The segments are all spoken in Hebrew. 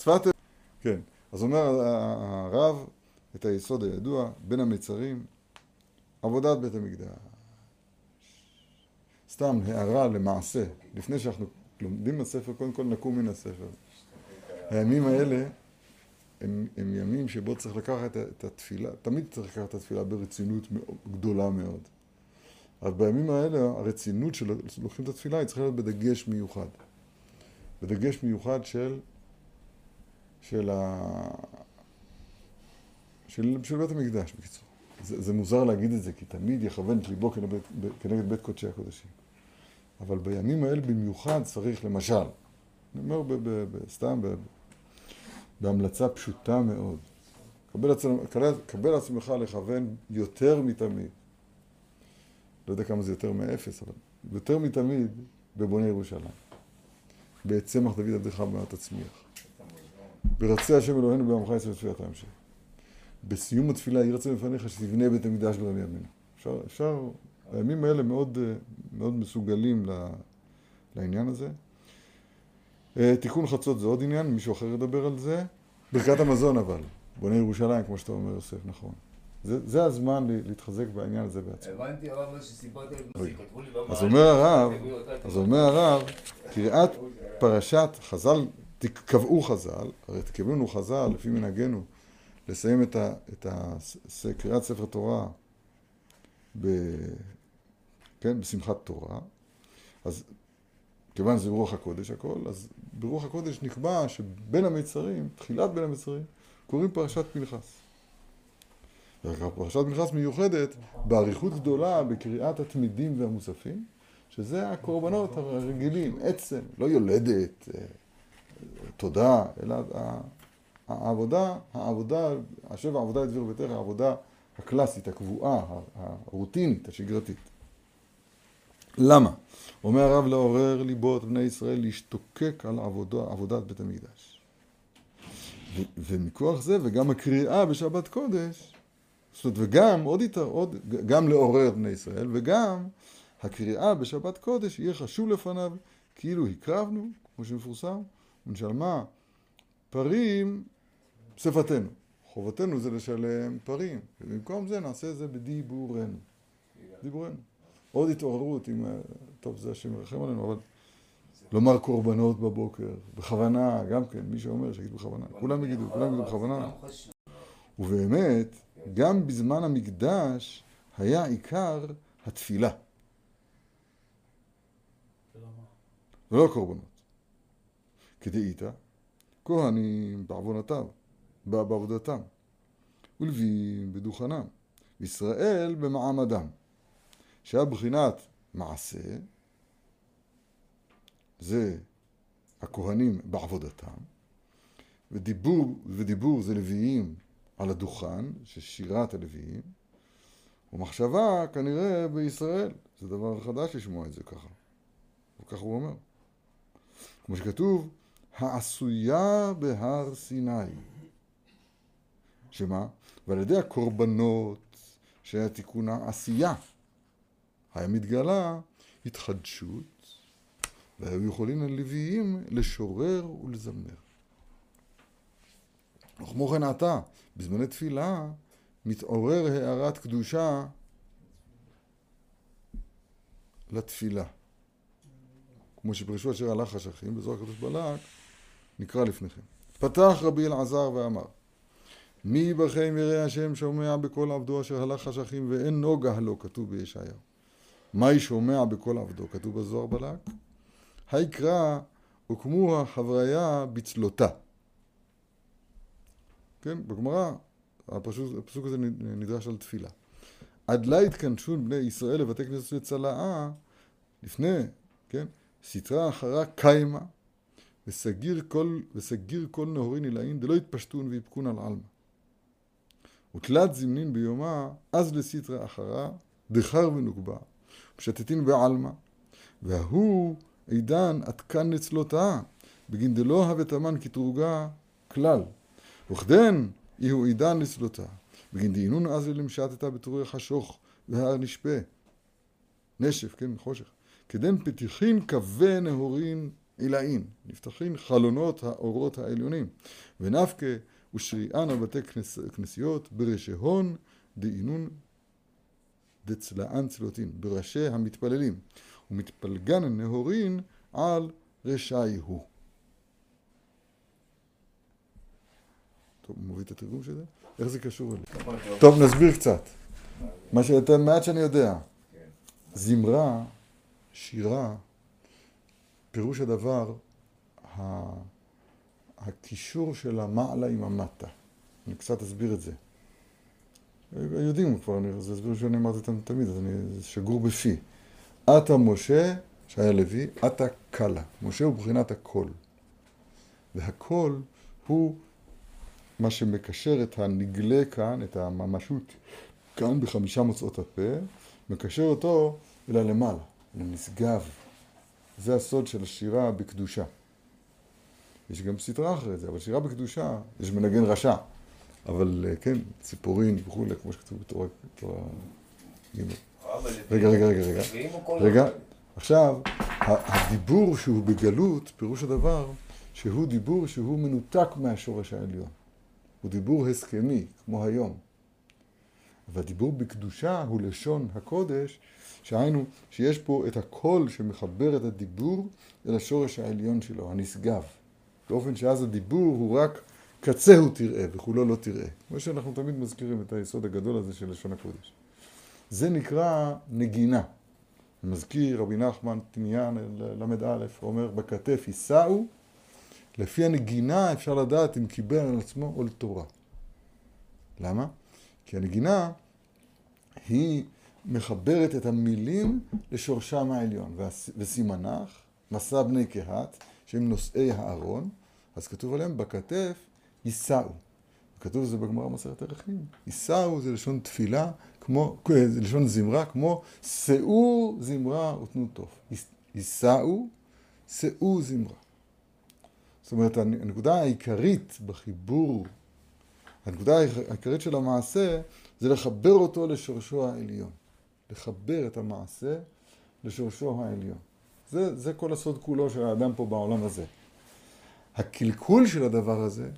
שפת... כן, אז אומר הרב את היסוד הידוע, בין המצרים, עבודת בית המקדש. סתם הערה למעשה, לפני שאנחנו לומדים בספר, קודם כל נקום מן הספר. הימים האלה הם, הם ימים שבו צריך לקחת את התפילה, תמיד צריך לקחת את התפילה ברצינות גדולה מאוד. אבל בימים האלה הרצינות שלוקחים את התפילה היא צריכה להיות בדגש מיוחד. בדגש מיוחד של, של, ה... של, של בית המקדש, בקיצור. זה, זה מוזר להגיד את זה, כי תמיד יכוון את ליבו כנגד, כנגד בית קודשי הקודשים. אבל בימים האלה במיוחד צריך, למשל, אני אומר ב, ב, ב, סתם ב, בהמלצה פשוטה מאוד, קבל, עצמך, קבל עצמך לכוון יותר מתמיד. לא יודע כמה זה יותר מאפס, אבל יותר מתמיד בבוני ירושלים. בצמח דוד עבדך במעט תצמיח. ברצי השם אלוהינו בעמך יצא לתפילת ההמשך. בסיום התפילה יהי רצון לפניך שתבנה בית המקדש ביום ימינו. אפשר, אפשר, הימים האלה מאוד, מאוד מסוגלים לעניין הזה. אה, תיקון חצות זה עוד עניין, מישהו אחר ידבר על זה. ברכת המזון אבל, בונה ירושלים, כמו שאתה אומר יוסף, נכון. זה, זה הזמן להתחזק בעניין הזה בעצמו. הבנתי הרב מה לי אז אומר הרב, אז אומר הרב, קריאת פרשת חז"ל, קבעו חז"ל, הרי תקבלנו חז"ל לפי מנהגנו לסיים את, ה, את ה, קריאת ספר תורה ב, כן, בשמחת תורה, אז כיוון שזה רוח הקודש הכל, אז ברוח הקודש נקבע שבין המצרים, תחילת בין המצרים, קוראים פרשת פנחס. פרשת פנחס מיוחדת באריכות גדולה בקריאת התמידים והמוספים, שזה הקורבנות הרגילים, עצם, לא יולדת, אה, תודה, אלא העבודה, העבודה, השבע עבודה לדביר ביתך, העבודה הקלאסית, הקבועה, הרוטינית, השגרתית. למה? אומר הרב לעורר ליבות בני ישראל להשתוקק על עבודה, עבודת בית המקדש. ומכוח זה, וגם הקריאה בשבת קודש, זאת אומרת, וגם, עוד יותר, עוד, גם לעורר בני ישראל, וגם הקריאה בשבת קודש יהיה חשוב לפניו, כאילו הקרבנו, כמו שמפורסם, ונשלמה פרים שפתנו. חובתנו זה לשלם פרים, ובמקום זה נעשה זה בדיבורנו. דיבורנו. עוד התעוררות עם, טוב, זה השם ירחם עלינו, אבל לומר קורבנות בבוקר, בכוונה, גם כן, מי שאומר שיגיד בכוונה, כולם יגידו, כולם יגידו בכוונה. ובאמת, גם בזמן המקדש היה עיקר התפילה. ולא קורבנות. כדאיתא, כהנים בעוונותם, בעבודתם, ולווים בדוכנם, ישראל במעמדם, שהיה בחינת מעשה, זה הכהנים בעבודתם, ודיבור, ודיבור זה לוויים על הדוכן, ששירת הלוויים, ומחשבה כנראה בישראל, זה דבר חדש לשמוע את זה ככה, וככה הוא אומר. כמו שכתוב, העשויה בהר סיני. שמה? ועל ידי הקורבנות שהיה תיקון העשייה, היה מתגלה התחדשות, והיו יכולים הלוויים לשורר ולזמר. וכמו כן עתה, בזמני תפילה, מתעורר הארת קדושה לתפילה. כמו שפרשו אשר הלך חשכים, בזוהר הקדוש בלק, נקרא לפניכם. פתח רבי אלעזר ואמר, מי בכם ירא השם שומע בקול עבדו אשר הלך חשכים ואין נוגה לו, כתוב בישעיהו. מהי שומע בקול עבדו, כתוב בזוהר בלק? היקרא הוקמו החבריה בצלותה. כן, בגמרא הפסוק הזה נדרש על תפילה. עד לה התכנסו בני ישראל לבתי כנסת לצלעה, לפני, כן, סטרה אחרה קיימה, וסגיר כל, וסגיר כל נהורין עילאין, דלא יתפשטון ויבכון על עלמא. ותלת זמנין ביומה, אז לסטרה אחרה, דחר ונוגבה, פשטתין בעלמא, וההוא עידן עתקן נצלותה, בגין דלא תמן כתרוגה כלל. וכדן יהו עידן לצלותה, בגין דהינון אז למשעתתה בתורי חשוך והר נשפה. נשף, כן, חושך. כדן פתיחין קווי נהורין עילאין, נפתחים חלונות האורות העליונים, ונפקה ושריען על בתי כנס, כנסיות בראשי הון דאינון דצלען צלותין, בראשי המתפללים, ומתפלגן נהורין על רשעי הוא. טוב, מוביל את התרגום של זה? איך זה קשור אליי? טוב, נסביר קצת. מה שיותר מעט שאני יודע. זמרה, שירה, פירוש הדבר, הקישור של המעלה עם המטה. אני קצת אסביר את זה. יודעים כבר, אני, זה הסביר שאני אמרתי אותם תמיד, אז אני, זה שגור בפי. אתה משה, שהיה לוי, אתה קלה. משה הוא בחינת הקול. והקול הוא מה שמקשר את הנגלה כאן, את הממשות כאן בחמישה מוצאות הפה, מקשר אותו אל הלמעלה, לנשגב. זה הסוד של השירה בקדושה. יש גם סדרה אחרי זה, אבל שירה בקדושה, יש מנגן רשע. אבל אה, כן, ציפורין וכולי, כמו שכתוב בתורה ג'. רגע, רגע, רגע, רגע. רגע, עכשיו, הדיבור שהוא בגלות, פירוש הדבר, שהוא דיבור שהוא מנותק מהשורש העליון. הוא דיבור הסכמי, כמו היום. והדיבור בקדושה הוא לשון הקודש, שהיינו שיש פה את הקול שמחבר את הדיבור אל השורש העליון שלו, הנשגב. באופן שאז הדיבור הוא רק קצהו תראה וכולו לא תראה. כמו שאנחנו תמיד מזכירים את היסוד הגדול הזה של לשון הקודש. זה נקרא נגינה. מזכיר רבי נחמן תניאן ל"א, אומר בכתף יישאו, לפי הנגינה אפשר לדעת אם קיבל על עצמו או לתורה. למה? כי הנגינה היא מחברת את המילים לשורשם העליון. וסימנך, מסע בני קהת, שהם נושאי הארון, אז כתוב עליהם בכתף יישאו. כתוב זה בגמרא מסרת ערכים. יישאו זה לשון תפילה, כמו, זה לשון זמרה, כמו שאו זמרה ותנו תוף. יישאו, שאו זמרה. זאת אומרת, הנקודה העיקרית בחיבור, הנקודה העיקרית של המעשה, זה לחבר אותו לשורשו העליון. לחבר את המעשה לשורשו העליון. זה, זה כל הסוד כולו של האדם פה בעולם הזה. הקלקול של הדבר הזה,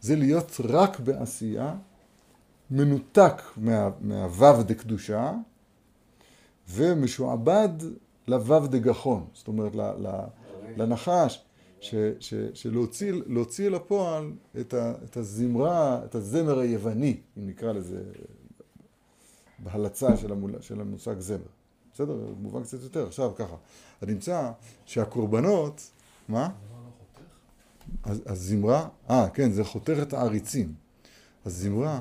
זה להיות רק בעשייה, מנותק מה, מהוו דקדושה, ומשועבד לוו דגחון. זאת אומרת, לנחש, ש, ש, שלהוציא לפועל את, ה, את הזמרה, את הזמר היווני, אם נקרא לזה בהלצה של, המול, של המושג זמר. בסדר? במובן קצת יותר. עכשיו ככה, אני נמצא שהקורבנות, מה? הזמרה, אה, כן, זה חותך את העריצים. הזמרה...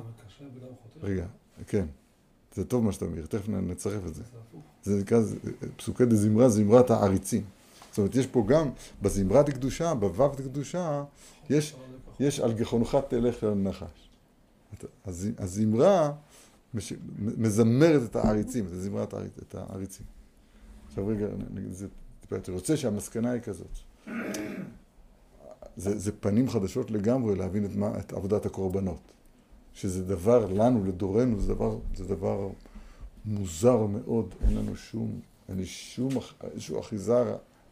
רגע, כן, זה טוב מה שאתה אומר, תכף נצרף את זה. זה נקרא פסוקי דזמרה, זמרת העריצים. זאת אומרת, יש פה גם, בזמרת הקדושה, בו"ב הקדושה, יש, יש על גחונך תלך אל הנחש. הזמרה מזמרת את העריצים, את זמרת את העריצים. עכשיו רגע, זה טיפה יותר. רוצה שהמסקנה היא כזאת. זה, זה פנים חדשות לגמרי להבין את, מה, את עבודת הקורבנות. שזה דבר לנו, לדורנו, זה דבר, זה דבר מוזר מאוד, אין לנו שום, אין לי שום, איזשהו אחיזה,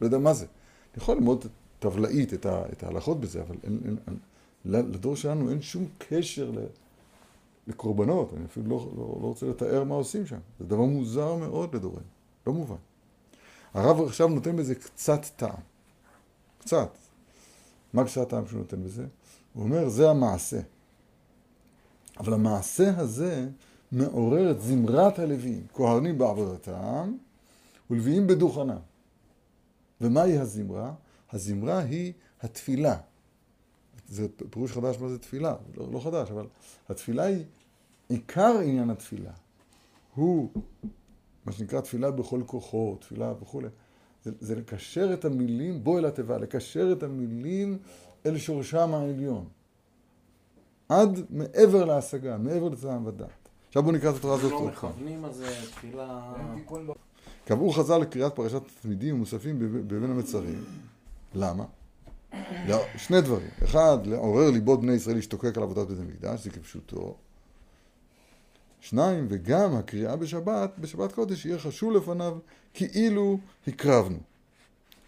לא יודע מה זה. אני יכול ללמוד טבלאית את, את ההלכות בזה, אבל אין, אין, אין, לדור שלנו אין שום קשר ל, לקורבנות, אני אפילו לא, לא, לא רוצה לתאר מה עושים שם. זה דבר מוזר מאוד לדורנו, לא מובן. הרב עכשיו נותן בזה קצת טעם. קצת. מה קצת הטעם שהוא נותן בזה? הוא אומר, זה המעשה. אבל המעשה הזה מעורר את זמרת הלוויים, כהנים בעבודתם ולוויים בדוכנם. ומהי הזמרה? הזמרה היא התפילה. זה פירוש חדש מה זה תפילה, לא, לא חדש, אבל התפילה היא, עיקר עניין התפילה הוא מה שנקרא תפילה בכל כוחו, תפילה וכולי. זה, זה לקשר את המילים בו אל התיבה, לקשר את המילים אל שורשם העליון. עד מעבר להשגה, מעבר לטעם ודעת. עכשיו בואו נקרא את התורה הזאת. לא מכוונים, אז תפילה... קבעו חז"ל לקריאת פרשת התלמידים ומוספים בבין המצרים. למה? לא, שני דברים. אחד, לעורר ליבות בני ישראל להשתוקק על עבודת בית המקדש, זה כפשוטו. שניים, וגם הקריאה בשבת, בשבת קודש, יהיה חשוב לפניו כאילו הקרבנו.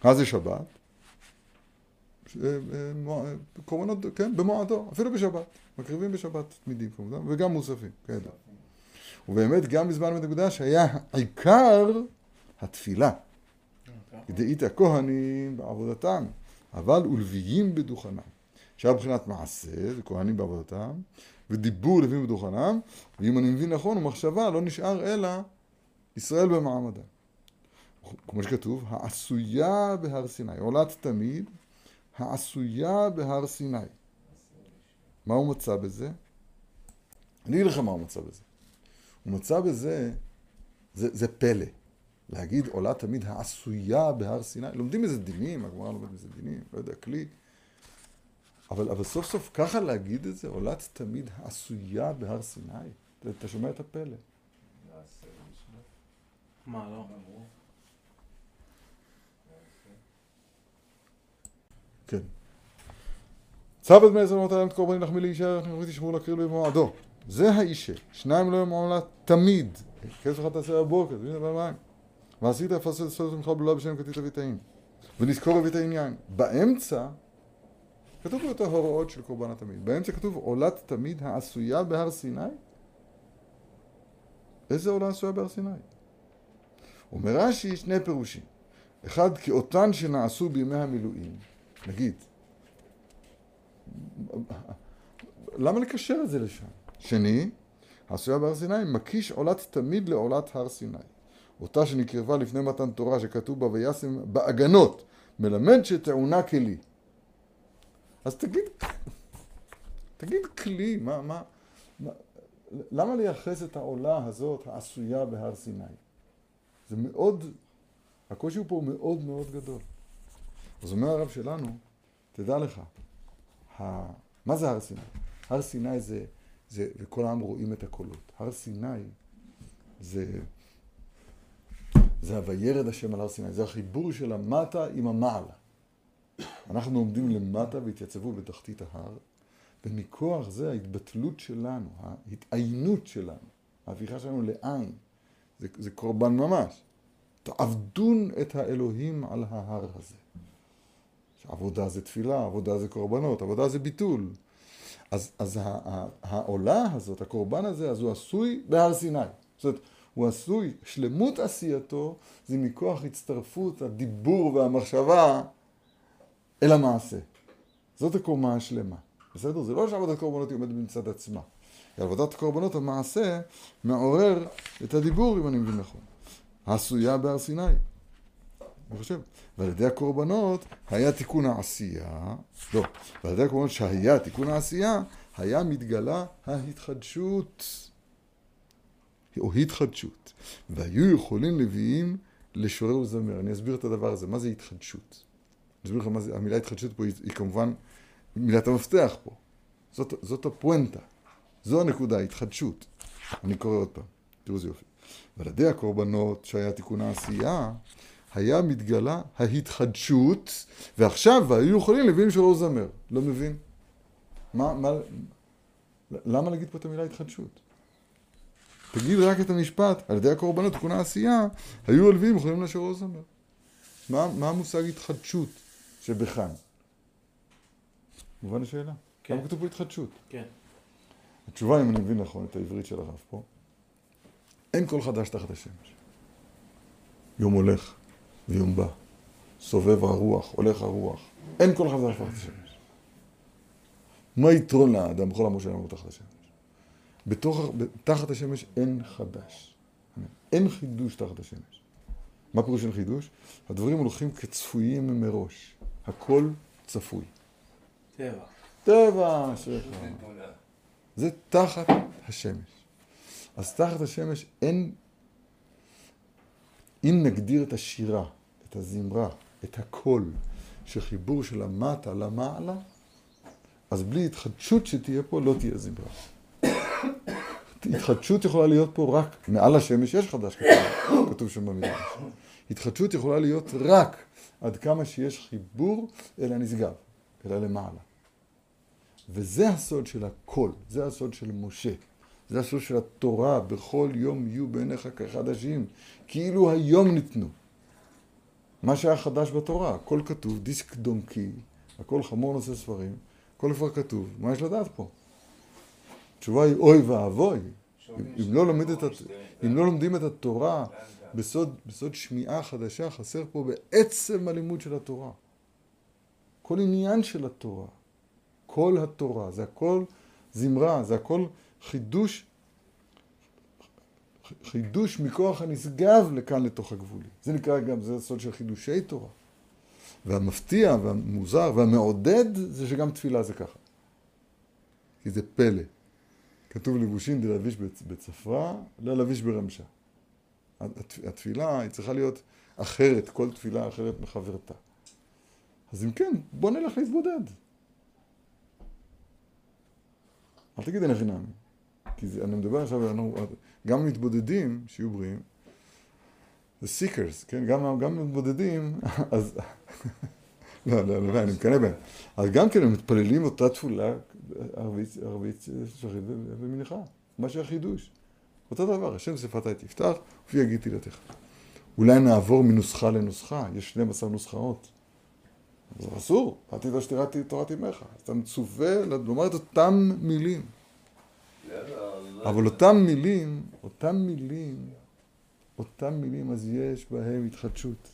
מה זה שבת? אה, אה, אה, קורבנות, כן, במועדו, אפילו בשבת. מקריבים בשבת תמידים כמובן, וגם מוספים, כידוע. ובאמת גם בזמן בית המקדש היה עיקר התפילה. דאית הכהנים בעבודתם, אבל ולוויים בדוכנם. שהיה מבחינת מעשה, זה כהנים בעבודתם, ודיבור לוויים בדוכנם, ואם אני מבין נכון, ומחשבה לא נשאר אלא ישראל במעמדם. כמו שכתוב, העשויה בהר סיני, עולת תמיד, העשויה בהר סיני. מה הוא מצא בזה? אני אגיד לך מה הוא מצא בזה. הוא מצא בזה, זה, זה פלא. להגיד עולה תמיד העשויה בהר סיני. לומדים איזה דינים, הגמרא לומדת איזה דינים, לא יודע, כלי. אבל, אבל סוף סוף ככה להגיד את זה, עולת תמיד העשויה בהר סיני. אתה, שומע את הפלא. מה, לא? כן. צב את בני להם את קורבני לחמי להישאר, אני ראיתי שמור להקריב במועדו. זה האישה, שניים לא יום עולה תמיד. כסף לך תעשה בבוקר, תבין במים. ועשית לפסל סוד ממך בלולה בשם כתית לביתאים. ונזכור את העניין. באמצע, כתוב פה את ההוראות של קורבן התמיד. באמצע כתוב עולת תמיד העשויה בהר סיני. איזה עולה עשויה בהר סיני? אומר רש"י שני פירושים. אחד, כאותן שנעשו בימי המילואים. נגיד, למה לקשר את זה לשם? שני, העשויה בהר סיני, מקיש עולת תמיד לעולת הר סיני. אותה שנקרבה לפני מתן תורה שכתוב בה וישם בהגנות, מלמד שטעונה כלי. אז תגיד, תגיד כלי, מה, מה, מה, למה לייחס את העולה הזאת העשויה בהר סיני? זה מאוד, הקושי הוא פה מאוד מאוד גדול. אז אומר הרב שלנו, תדע לך, ה... מה זה הר סיני? הר סיני זה, זה, וכל העם רואים את הקולות. הר סיני זה, זה ה"וירד השם על הר סיני", זה החיבור של המטה עם המעלה. אנחנו עומדים למטה והתייצבו בתחתית ההר, ומכוח זה ההתבטלות שלנו, ההתעיינות שלנו, ההפיכה שלנו לעין, זה, זה קורבן ממש. תעבדון את האלוהים על ההר הזה. עבודה זה תפילה, עבודה זה קורבנות, עבודה זה ביטול. אז, אז העולה הזאת, הקורבן הזה, אז הוא עשוי בהר סיני. זאת אומרת, הוא עשוי, שלמות עשייתו זה מכוח הצטרפות הדיבור והמחשבה אל המעשה. זאת הקומה השלמה. בסדר? זה לא שעבודת קורבנות היא עומדת מצד עצמה. עבודת קורבנות, המעשה, מעורר את הדיבור, אם אני מבין נכון. העשויה בהר סיני. אני חושב. ועל ידי הקורבנות היה תיקון העשייה, לא, ועל ידי הקורבנות שהיה תיקון העשייה, היה מתגלה ההתחדשות, או התחדשות. והיו יכולים לוויים לשורר ולזמר. אני אסביר את הדבר הזה, מה זה התחדשות? אני אסביר לך מה זה, המילה התחדשות פה היא, היא כמובן מילת המפתח פה. זאת, זאת הפואנטה. זו הנקודה, התחדשות. אני קורא עוד פעם, תראו איזה יופי. ועל ידי הקורבנות שהיה תיקון העשייה, היה מתגלה ההתחדשות, ועכשיו היו יכולים להבין שלא זמר. לא מבין? מה, מה, למה להגיד פה את המילה התחדשות? תגיד רק את המשפט, על ידי הקורבנות, תיקון העשייה, היו הלווים יכולים לשיר לא זמר. מה, מה המושג התחדשות שבכאן? מובן השאלה. כן. למה כתוב פה התחדשות? כן. התשובה, אם אני מבין נכון את העברית של הרב פה, אין כל חדש תחת השמש. יום הולך ויום בא, סובב הרוח, הולך הרוח, אין כל חדש תחת השמש. מה יתרון לאדם בכל עמו שלנו תחת השמש? בתוך, תחת השמש אין חדש. אין חידוש תחת השמש. מה פירוש אין חידוש? הדברים הולכים כצפויים מראש. הכל צפוי. טבע. טבע, אשריך. זה תחת השמש. אז תחת השמש אין, אם נגדיר את השירה, את הזמרה, את הקול, שחיבור של המטה למעלה, אז בלי התחדשות שתהיה פה, לא תהיה זמרה. התחדשות יכולה להיות פה רק, מעל השמש יש חדש כתוב, כתוב שם במדרש. התחדשות יכולה להיות רק עד כמה שיש חיבור אל הנשגב, אלא למעלה. וזה הסוד של הקול, זה הסוד של משה. זה הסוד של התורה, בכל יום יהיו בעיניך כחדשים, כאילו היום ניתנו. מה שהיה חדש בתורה, הכל כתוב, דיסק דונקי, הכל חמור נושא ספרים, הכל כבר כתוב, מה יש לדעת פה? התשובה היא אוי ואבוי. אם, אם, לא את, אם לא לומדים את התורה בסוד, בסוד שמיעה חדשה, חסר פה בעצם הלימוד של התורה. כל עניין של התורה, כל התורה, זה הכל זמרה, זה הכל חידוש, חידוש מכוח הנשגב לכאן לתוך הגבולי. זה נקרא גם, זה הסוד של חידושי תורה. והמפתיע והמוזר והמעודד זה שגם תפילה זה ככה. כי זה פלא. כתוב לבושין דלביש בצ- בצפרא, לא לביש ברמשה. הת- התפילה היא צריכה להיות אחרת, כל תפילה אחרת מחברתה. אז אם כן, בוא נלך להתבודד. אל תגיד אין חינם. כי זה, אני מדבר עכשיו, אנחנו, גם מתבודדים, שיהיו בריאים, זה סיקרס, כן? גם, גם מתבודדים, אז... לא, לא, לא, אני מקנא בהם. אז גם כן הם מתפללים אותה תפולה, ערבית, ערבית שחרית ו- ומניחה. מה שהחידוש. אותו דבר, השם שפתי תפתח, ופי יגיד תהילתך. אולי נעבור מנוסחה לנוסחה, יש 12 נוסחאות. אז אסור, אל תדע שתירת תורת אמך. אתה מצווה לומר את אותם מילים. אבל אותם מילים, אותם מילים, אותם מילים, אז יש בהם התחדשות.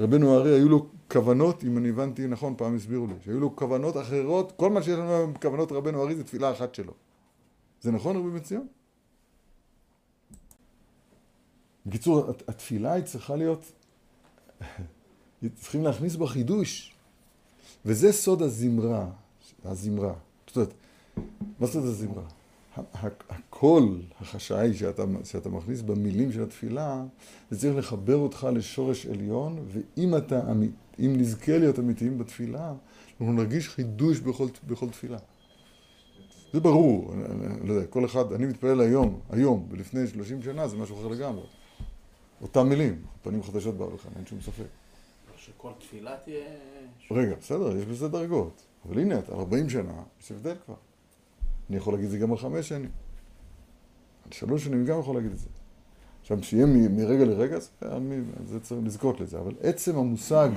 רבנו הארי, היו לו כוונות, אם אני הבנתי נכון, פעם הסבירו לי, שהיו לו כוונות אחרות, כל מה שיש לנו היום בכוונות רבנו הארי זה תפילה אחת שלו. זה נכון, רבי בן ציון? בקיצור, הת- התפילה היא צריכה להיות, צריכים להכניס בה חידוש. וזה סוד הזמרה, הזמרה. זאת אומרת, מה סוד הזמרה? הקול החשאי שאתה, שאתה מכניס במילים של התפילה, זה צריך לחבר אותך לשורש עליון, ואם אתה, אם נזכה להיות אמיתיים בתפילה, אנחנו נרגיש חידוש בכל, בכל תפילה. זה ברור, אני, אני לא יודע, כל אחד, אני מתפלל היום, היום, ולפני 30 שנה זה משהו אחר לגמרי. אותם מילים, פנים חדשות באו לכאן, אין שום ספק. שכל תפילה תהיה... רגע, בסדר, יש בזה דרגות. אבל הנה, על 40 שנה, יש הבדל כבר. אני יכול להגיד את זה גם על חמש שנים. על שלוש שנים גם יכול להגיד את זה. עכשיו, שיהיה מ- מרגע לרגע, זה, אני, זה צריך לזכות לזה. אבל עצם המושג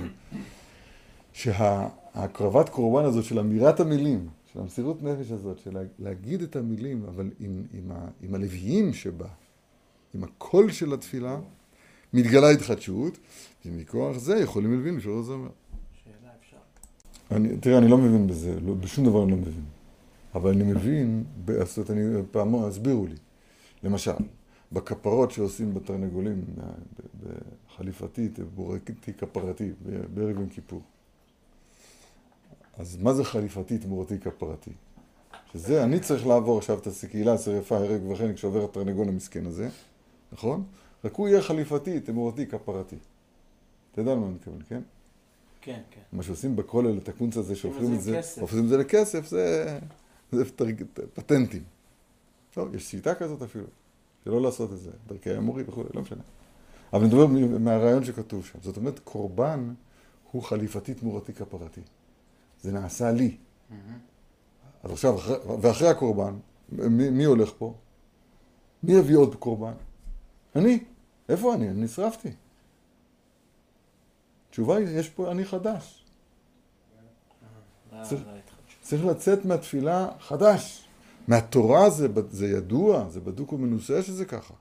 שההקרבת קורבן הזאת של אמירת המילים, של המסירות נפש הזאת, של לה- להגיד את המילים, אבל עם, עם, ה, עם הלוויים שבה, עם הקול של התפילה, מתגלה התחדשות, ומכוח זה יכולים להבין בשביל. שאלה אפשר. אני, תראה, אני לא מבין בזה, לא, בשום דבר אני לא מבין. אבל אני מבין, אומרת, אני, פעם הסבירו לי. למשל, בכפרות שעושים בתרנגולים, בחליפתית, בורקתי כפרתי, בערב יום כיפור. אז מה זה חליפתי תמורתי כפרתי? שזה, אני צריך לעבור עכשיו את הקהילה השרפה, הרג וכן, כשעובר התרנגול המסכן הזה, נכון? רק הוא יהיה חליפתי, תמורתי כפרתי. אתה יודע למה אני מתכוון, כן? כן, כן. מה שעושים בכולל, את הקונץ הזה, שהופכים את זה. הופכים את זה לכסף, זה, זה פטנטים. טוב, יש שיטה כזאת אפילו, שלא לעשות את זה, דרכי האמורי וכו', לא משנה. אבל מ- מהרעיון שכתוב שם. זאת אומרת, קורבן הוא חליפתי תמורתי כפרתי. זה נעשה לי. אז עכשיו, אחרי, ואחרי הקורבן, מי, מי הולך פה? מי יביא עוד קורבן? אני. איפה אני? אני נשרפתי. התשובה היא, יש פה אני חדש. צריך- זה ההתחדשות. צריך לצאת מהתפילה חדש. מהתורה זה, זה ידוע, זה בדוק ומנוסה שזה ככה.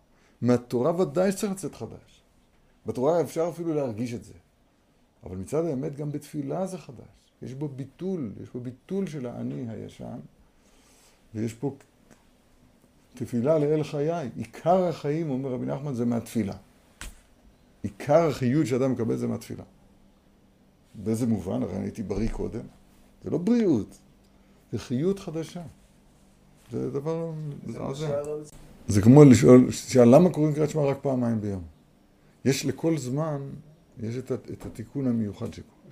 מהתורה ודאי שצריך לצאת חדש. בתורה אפשר אפילו להרגיש את זה. אבל מצד האמת גם בתפילה זה חדש. יש בו ביטול, יש בו ביטול של האני הישן, ויש פה תפילה לאל חיי. עיקר החיים, אומר רבי נחמן, זה מהתפילה. עיקר החיות שאדם מקבל זה מהתפילה. באיזה מובן? הרי אני הייתי בריא קודם. זה לא בריאות, זה חיות חדשה. זה דבר... זה, זה, זה כמו לשאול, שאל למה קוראים קריאת שמע רק פעמיים ביום? יש לכל זמן, יש את, את התיקון המיוחד שקורה.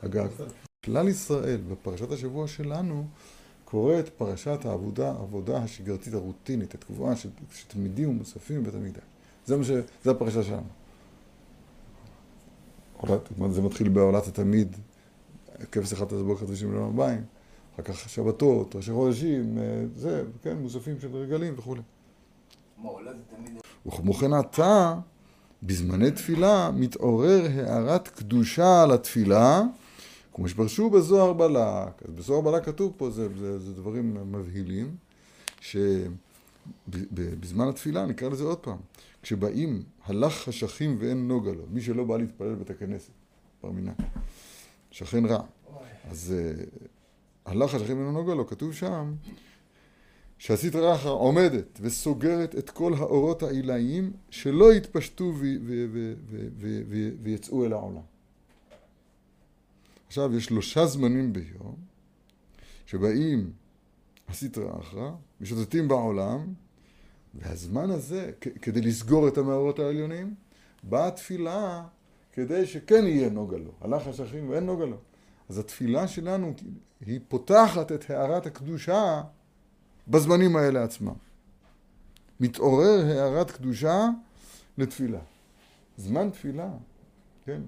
אגב, כלל ישראל, בפרשת השבוע שלנו, קורא את פרשת העבודה, העבודה השגרתית הרוטינית, התקופה של, שתלמידים ומוספים בבית המקדש. זה מה ש... זה הפרשה שלנו. זה מתחיל בעולת התמיד, כבש אחד תסבור חדשים מיליון ארבעים, אחר כך שבתות, ראשי חודשים, אה, זה, כן, מוספים של רגלים וכולי. וכמו כן עתה, בזמני תפילה, מתעורר הארת קדושה על התפילה, כמו שפרשו בזוהר בלק. אז בזוהר בלק כתוב פה, זה, זה, זה דברים מבהילים, שבזמן התפילה, נקרא לזה עוד פעם, כשבאים הלך חשכים ואין נוגה לו, מי שלא בא להתפלל בבית הכנסת, בר מינן, שכן רע. אז אה, הלך חשכים ואין נוגה לו, כתוב שם, שהסטרא אחרא עומדת וסוגרת את כל האורות העילאיים שלא יתפשטו ויצאו אל העולם. עכשיו, יש שלושה זמנים ביום שבאים הסטרא אחרא, משוטטים בעולם, והזמן הזה, כדי לסגור את המאורות העליונים, באה התפילה כדי שכן יהיה נוגה לו. הלך השכים ואין נוגה לו. אז התפילה שלנו היא פותחת את הארת הקדושה בזמנים האלה עצמם. מתעורר הארת קדושה לתפילה. זמן תפילה, כן?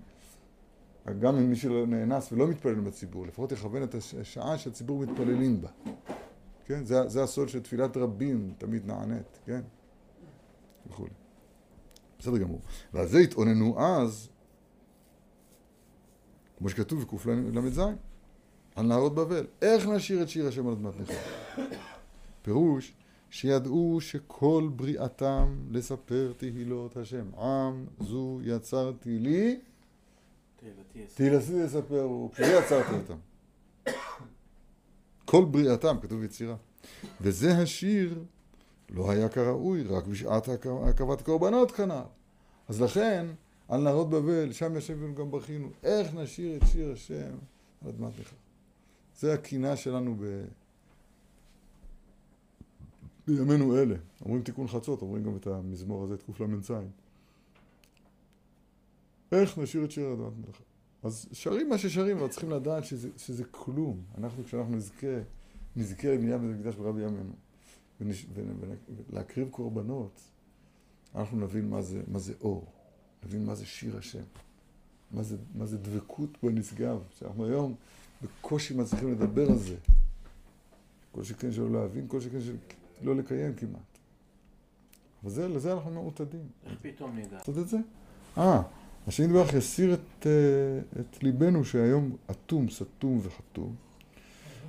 גם אם מי שלא נאנס ולא מתפלל בציבור, לפחות יכוון את השעה שהציבור מתפללים בה. כן? זה, זה הסוד של תפילת רבים תמיד נענית, כן? וכולי. בסדר גמור. ועל זה התאוננו אז, כמו שכתוב בקל"ז, על נהרות בבל. איך נשיר את שיר השם על אדמת נכר? פירוש שידעו שכל בריאתם לספר תהילות השם. עם זו יצרתי לי, תהילתי יספרו, בשבילי יצרתי אותם. כל בריאתם, כתוב יצירה. וזה השיר לא היה כראוי, רק בשעת הקרבת קורבנות כנ"ל. אז לכן, על נהרות בבל, שם ישבנו גם בכינו, איך נשיר את שיר השם על אדמת נכר. זה הקינה שלנו ב... בימינו אלה. אומרים תיקון חצות, אומרים גם את המזמור הזה, את קל"ז. איך נשאיר את שיר אדמת מלאכה? אז שרים מה ששרים, אבל צריכים לדעת שזה, שזה כלום. אנחנו, כשאנחנו נזכה, נזכה לבנייה בית המקדש ברבי ימינו, ולהקריב קורבנות, אנחנו נבין מה זה, מה זה אור, נבין מה זה שיר השם, מה זה, מה זה דבקות בנשגב, שאנחנו היום בקושי מצליחים לדבר על זה. כל שכן שלא להבין, כל שכן של... לא לקיים כמעט. אבל זה, לזה אנחנו מעוטדים. איך פתאום נדע? לעשות את זה? אה, השם יתברך יסיר את, את ליבנו שהיום אטום, סתום וחתום.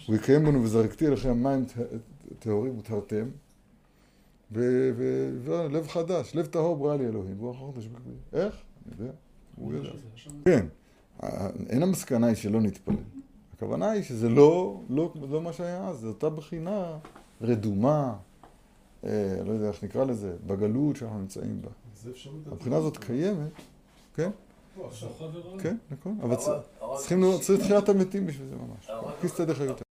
הוא יקיים בנו וזרקתי אליכם מים טהורים וטהרתם. ולב חדש, לב טהור ברא לי אלוהים. אחר תשבק בי. איך? אני יודע. הוא יודע. כן. אין המסקנה היא שלא נתפלל. הכוונה היא שזה לא, לא, לא מה שהיה אז, זו אותה בחינה רדומה, אה, לא יודע איך נקרא לזה, בגלות שאנחנו נמצאים בה. הבחינה הזאת קיימת, כן? כן, נכון, אבל צריכים תחיית המתים בשביל זה ממש. כיס צדק חיותם.